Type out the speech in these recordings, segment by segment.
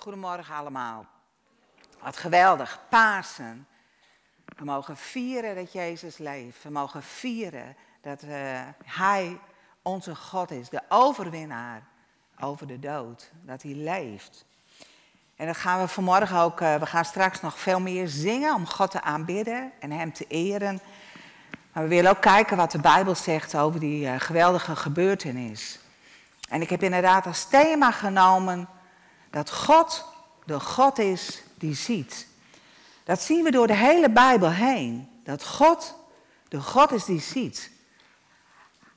Goedemorgen allemaal. Wat geweldig, Pasen. We mogen vieren dat Jezus leeft. We mogen vieren dat uh, Hij onze God is, de overwinnaar over de dood. Dat Hij leeft. En dat gaan we vanmorgen ook, uh, we gaan straks nog veel meer zingen om God te aanbidden en Hem te eren. Maar we willen ook kijken wat de Bijbel zegt over die uh, geweldige gebeurtenis. En ik heb inderdaad als thema genomen dat God de God is die ziet. Dat zien we door de hele Bijbel heen. Dat God de God is die ziet.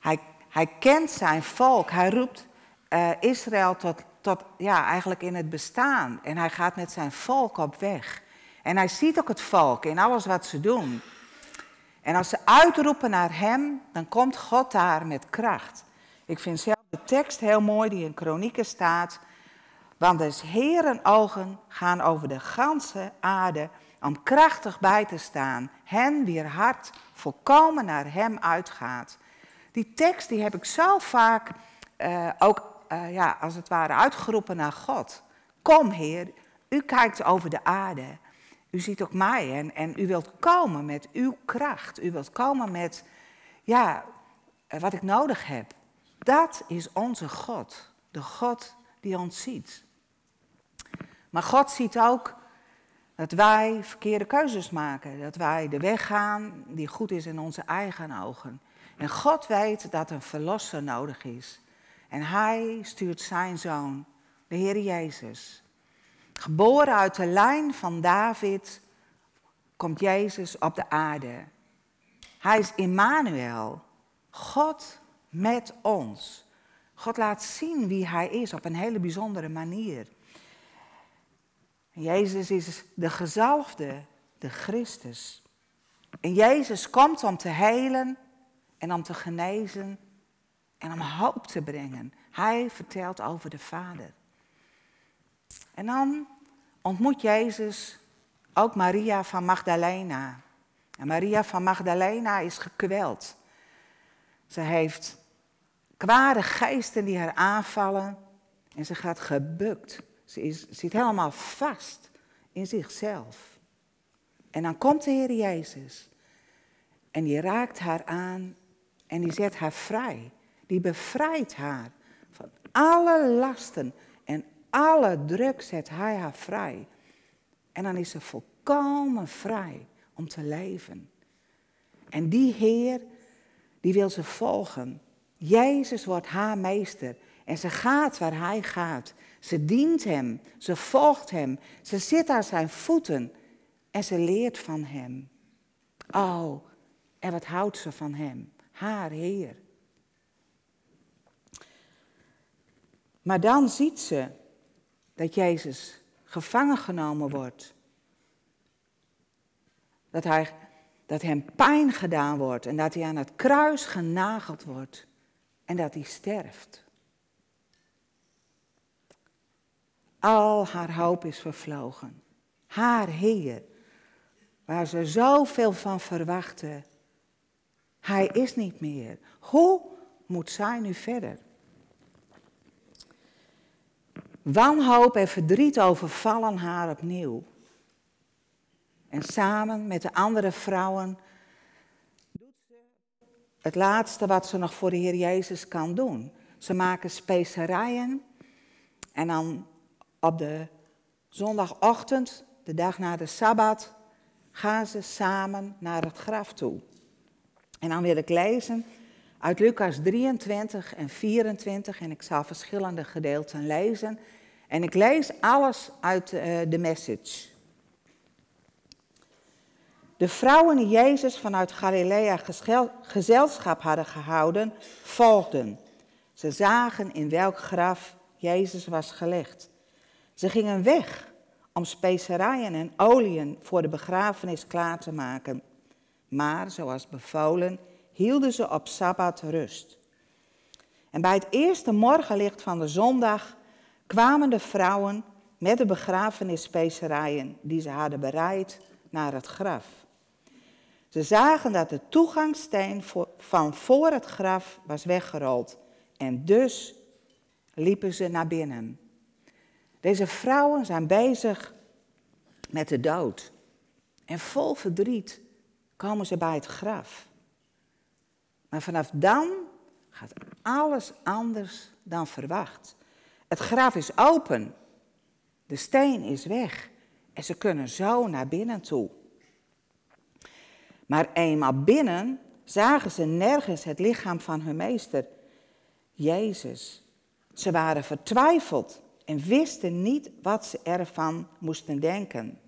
Hij, hij kent zijn volk. Hij roept uh, Israël tot, tot, ja, eigenlijk in het bestaan. En hij gaat met zijn volk op weg. En hij ziet ook het volk in alles wat ze doen. En als ze uitroepen naar hem, dan komt God daar met kracht. Ik vind zelf de tekst heel mooi die in Kronieken staat. Want de Heeren ogen gaan over de ganse aarde om krachtig bij te staan. Hen wier hart volkomen naar hem uitgaat. Die tekst die heb ik zo vaak uh, ook uh, ja, als het ware uitgeroepen naar God. Kom Heer, u kijkt over de aarde. U ziet ook mij en, en u wilt komen met uw kracht. U wilt komen met ja, wat ik nodig heb. Dat is onze God. De God die ons ziet. Maar God ziet ook dat wij verkeerde keuzes maken. Dat wij de weg gaan die goed is in onze eigen ogen. En God weet dat een verlosser nodig is. En hij stuurt zijn zoon, de Heer Jezus. Geboren uit de lijn van David komt Jezus op de aarde. Hij is Immanuel, God met ons. God laat zien wie hij is op een hele bijzondere manier. Jezus is de gezalfde, de Christus. En Jezus komt om te helen en om te genezen en om hoop te brengen. Hij vertelt over de Vader. En dan ontmoet Jezus ook Maria van Magdalena. En Maria van Magdalena is gekweld. Ze heeft kwade geesten die haar aanvallen en ze gaat gebukt. Ze zit helemaal vast in zichzelf. En dan komt de Heer Jezus en die raakt haar aan en die zet haar vrij. Die bevrijdt haar van alle lasten en alle druk zet hij haar vrij. En dan is ze volkomen vrij om te leven. En die Heer, die wil ze volgen. Jezus wordt haar meester en ze gaat waar hij gaat. Ze dient hem, ze volgt hem, ze zit aan zijn voeten en ze leert van hem. Oh, en wat houdt ze van hem? Haar Heer. Maar dan ziet ze dat Jezus gevangen genomen wordt. Dat, hij, dat hem pijn gedaan wordt en dat hij aan het kruis genageld wordt en dat hij sterft. Al haar hoop is vervlogen. Haar Heer, waar ze zoveel van verwachten, hij is niet meer. Hoe moet zij nu verder? Wanhoop en verdriet overvallen haar opnieuw. En samen met de andere vrouwen doet ze het laatste wat ze nog voor de Heer Jezus kan doen. Ze maken specerijen en dan op de zondagochtend, de dag na de Sabbat, gaan ze samen naar het graf toe. En dan wil ik lezen uit Lucas 23 en 24 en ik zal verschillende gedeelten lezen. En ik lees alles uit uh, de message. De vrouwen die Jezus vanuit Galilea gezelschap hadden gehouden, volgden. Ze zagen in welk graf Jezus was gelegd. Ze gingen weg om specerijen en oliën voor de begrafenis klaar te maken. Maar, zoals bevolen, hielden ze op Sabbat rust. En bij het eerste morgenlicht van de zondag kwamen de vrouwen met de begrafenisspecerijen die ze hadden bereid naar het graf. Ze zagen dat de toegangssteen van voor het graf was weggerold en dus liepen ze naar binnen. Deze vrouwen zijn bezig met de dood. En vol verdriet komen ze bij het graf. Maar vanaf dan gaat alles anders dan verwacht. Het graf is open. De steen is weg. En ze kunnen zo naar binnen toe. Maar eenmaal binnen zagen ze nergens het lichaam van hun meester, Jezus. Ze waren vertwijfeld en wisten niet wat ze ervan moesten denken.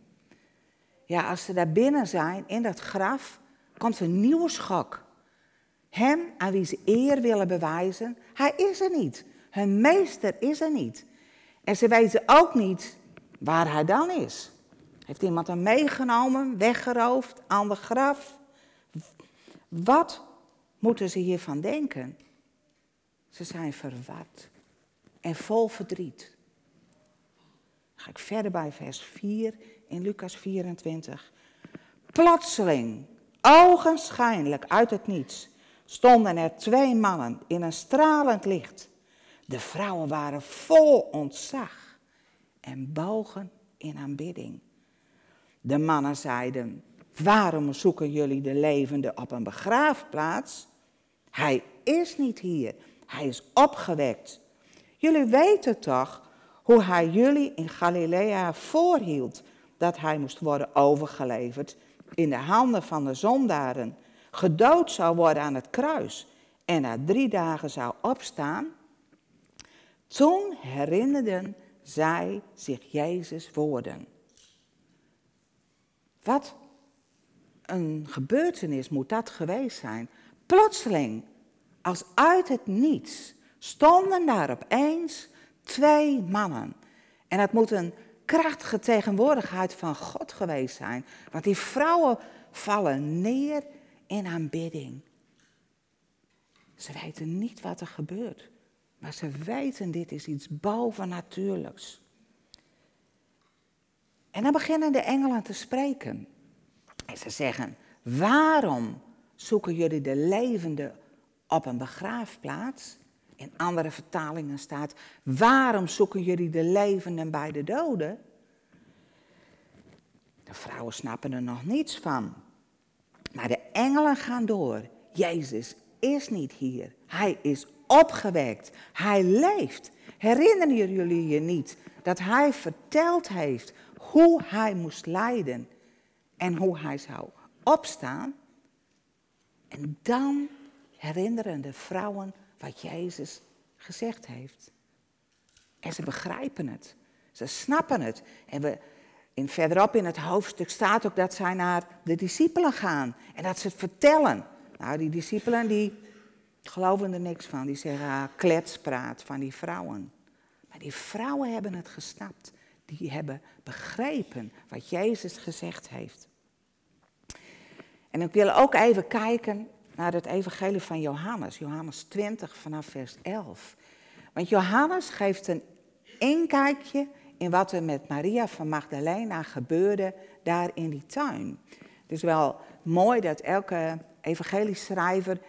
Ja, als ze daar binnen zijn, in dat graf, komt een nieuwe schok. Hem aan wie ze eer willen bewijzen, hij is er niet. Hun meester is er niet. En ze weten ook niet waar hij dan is. Heeft iemand hem meegenomen, weggeroofd, aan de graf? Wat moeten ze hiervan denken? Ze zijn verward en vol verdriet. Ga ik verder bij vers 4 in Lucas 24. Plotseling, ogenschijnlijk uit het niets, stonden er twee mannen in een stralend licht. De vrouwen waren vol ontzag en bogen in aanbidding. De mannen zeiden: Waarom zoeken jullie de levende op een begraafplaats? Hij is niet hier, hij is opgewekt. Jullie weten toch hoe hij jullie in Galilea voorhield dat hij moest worden overgeleverd in de handen van de zondaren, gedood zou worden aan het kruis en na drie dagen zou opstaan? Toen herinnerden zij zich Jezus' woorden. Wat een gebeurtenis moet dat geweest zijn. Plotseling, als uit het niets, stonden daar opeens twee mannen. En het moet een krachtige tegenwoordigheid van God geweest zijn. Want die vrouwen vallen neer in aanbidding. Ze weten niet wat er gebeurt. Maar ze weten dit is iets bovennatuurlijks. En dan beginnen de engelen te spreken. En ze zeggen, waarom zoeken jullie de levende op een begraafplaats? In andere vertalingen staat, waarom zoeken jullie de levenden bij de doden? De vrouwen snappen er nog niets van. Maar de engelen gaan door. Jezus is niet hier. Hij is opgewekt. Hij leeft. Herinneren jullie je niet dat hij verteld heeft hoe hij moest lijden en hoe hij zou opstaan? En dan herinneren de vrouwen wat Jezus gezegd heeft. En ze begrijpen het. Ze snappen het. En we, in, verderop in het hoofdstuk staat ook dat zij naar de discipelen gaan. En dat ze het vertellen. Nou, die discipelen die geloven er niks van. Die zeggen ah, kletspraat van die vrouwen. Maar die vrouwen hebben het gesnapt. Die hebben begrepen wat Jezus gezegd heeft. En ik wil ook even kijken naar het evangelie van Johannes, Johannes 20 vanaf vers 11. Want Johannes geeft een inkijkje in wat er met Maria van Magdalena gebeurde daar in die tuin. Het is wel mooi dat elke evangelieschrijver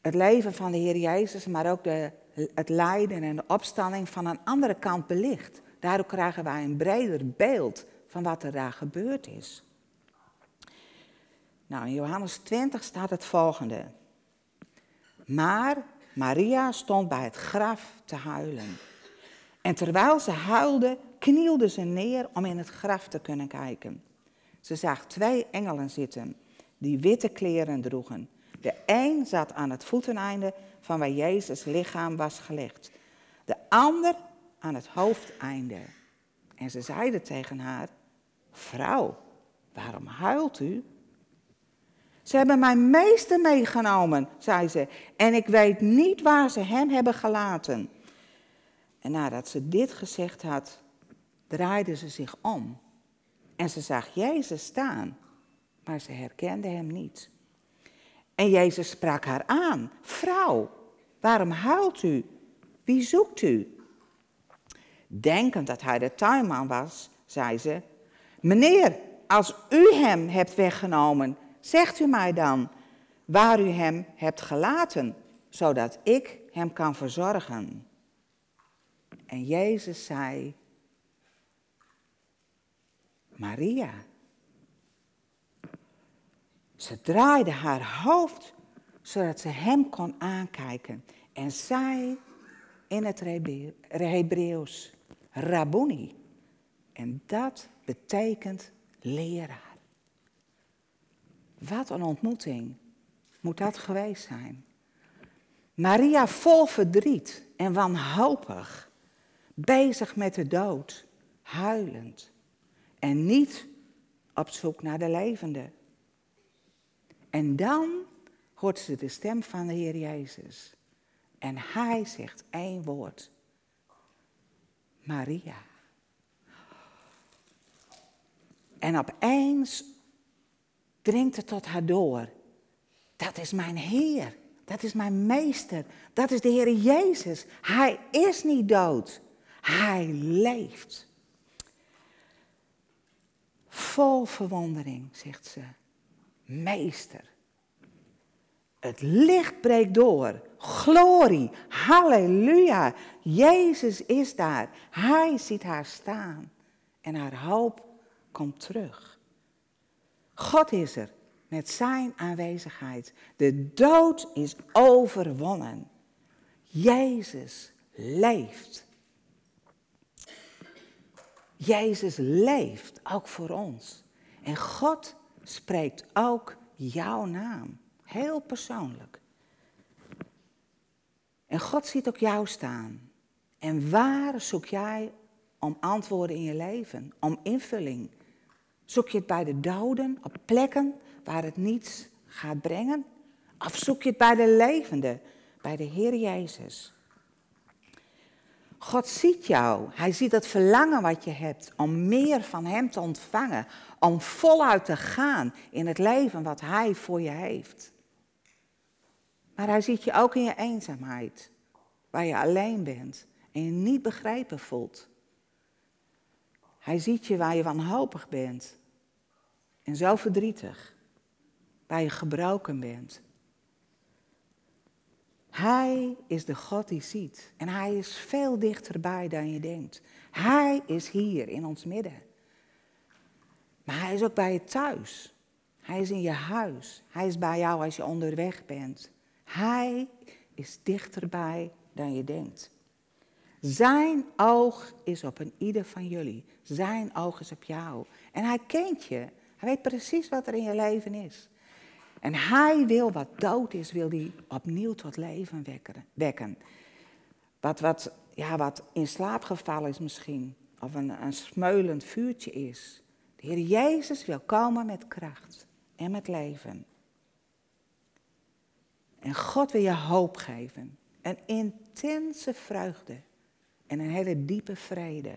het leven van de Heer Jezus, maar ook de, het lijden en de opstanding van een andere kant belicht. Daardoor krijgen wij een breder beeld van wat er daar gebeurd is. Nou, in Johannes 20 staat het volgende. Maar Maria stond bij het graf te huilen. En terwijl ze huilde, knielde ze neer om in het graf te kunnen kijken. Ze zag twee engelen zitten, die witte kleren droegen. De een zat aan het voeteneinde van waar Jezus lichaam was gelegd. De ander aan het hoofdeinde. En ze zeiden tegen haar: Vrouw, waarom huilt u? Ze hebben mijn meester meegenomen, zei ze, en ik weet niet waar ze hem hebben gelaten. En nadat ze dit gezegd had, draaide ze zich om. En ze zag Jezus staan, maar ze herkende hem niet. En Jezus sprak haar aan: Vrouw, waarom huilt u? Wie zoekt u? Denkend dat hij de tuinman was, zei ze: Meneer, als u hem hebt weggenomen, Zegt u mij dan waar u hem hebt gelaten, zodat ik hem kan verzorgen. En Jezus zei, Maria. Ze draaide haar hoofd zodat ze hem kon aankijken en zei in het Hebreeuws Rabboni. En dat betekent leraar. Wat een ontmoeting moet dat geweest zijn. Maria vol verdriet en wanhopig, bezig met de dood, huilend en niet op zoek naar de levende. En dan hoort ze de stem van de Heer Jezus. En hij zegt één woord. Maria. En opeens dringt het tot haar door. Dat is mijn Heer. Dat is mijn Meester. Dat is de Heer Jezus. Hij is niet dood. Hij leeft. Vol verwondering, zegt ze. Meester. Het licht breekt door. Glorie, halleluja. Jezus is daar. Hij ziet haar staan. En haar hoop komt terug. God is er met zijn aanwezigheid. De dood is overwonnen. Jezus leeft. Jezus leeft ook voor ons. En God spreekt ook jouw naam. Heel persoonlijk. En God ziet ook jou staan. En waar zoek jij om antwoorden in je leven, om invulling? Zoek je het bij de doden, op plekken waar het niets gaat brengen? Of zoek je het bij de levende, bij de Heer Jezus? God ziet jou. Hij ziet het verlangen wat je hebt om meer van Hem te ontvangen. Om voluit te gaan in het leven wat Hij voor je heeft. Maar hij ziet je ook in je eenzaamheid, waar je alleen bent en je niet begrepen voelt. Hij ziet je waar je wanhopig bent en zo verdrietig, waar je gebroken bent. Hij is de God die ziet en hij is veel dichterbij dan je denkt. Hij is hier in ons midden. Maar hij is ook bij je thuis. Hij is in je huis. Hij is bij jou als je onderweg bent. Hij is dichterbij dan je denkt. Zijn oog is op een ieder van jullie. Zijn oog is op jou. En hij kent je. Hij weet precies wat er in je leven is. En hij wil wat dood is, wil hij opnieuw tot leven wekken. Wat, wat, ja, wat in slaap gevallen is misschien, of een, een smeulend vuurtje is. De Heer Jezus wil komen met kracht en met leven. En God wil je hoop geven. Een intense vreugde en een hele diepe vrede.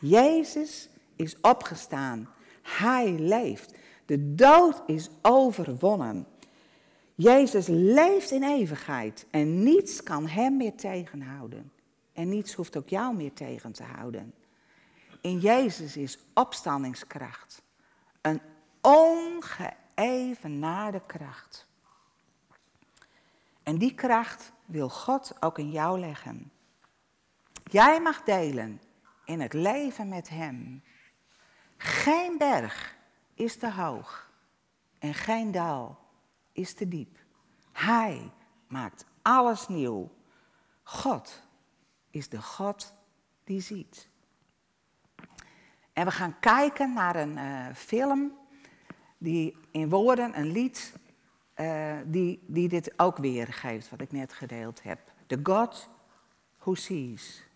Jezus is opgestaan. Hij leeft. De dood is overwonnen. Jezus leeft in eeuwigheid en niets kan hem meer tegenhouden. En niets hoeft ook jou meer tegen te houden. In Jezus is opstandingskracht. Een ongeëvenaarde kracht. En die kracht wil God ook in jou leggen. Jij mag delen in het leven met Hem. Geen berg is te hoog en geen dal is te diep. Hij maakt alles nieuw. God is de God die ziet. En we gaan kijken naar een uh, film die in woorden een lied uh, die, die dit ook weergeeft, wat ik net gedeeld heb. The God who sees.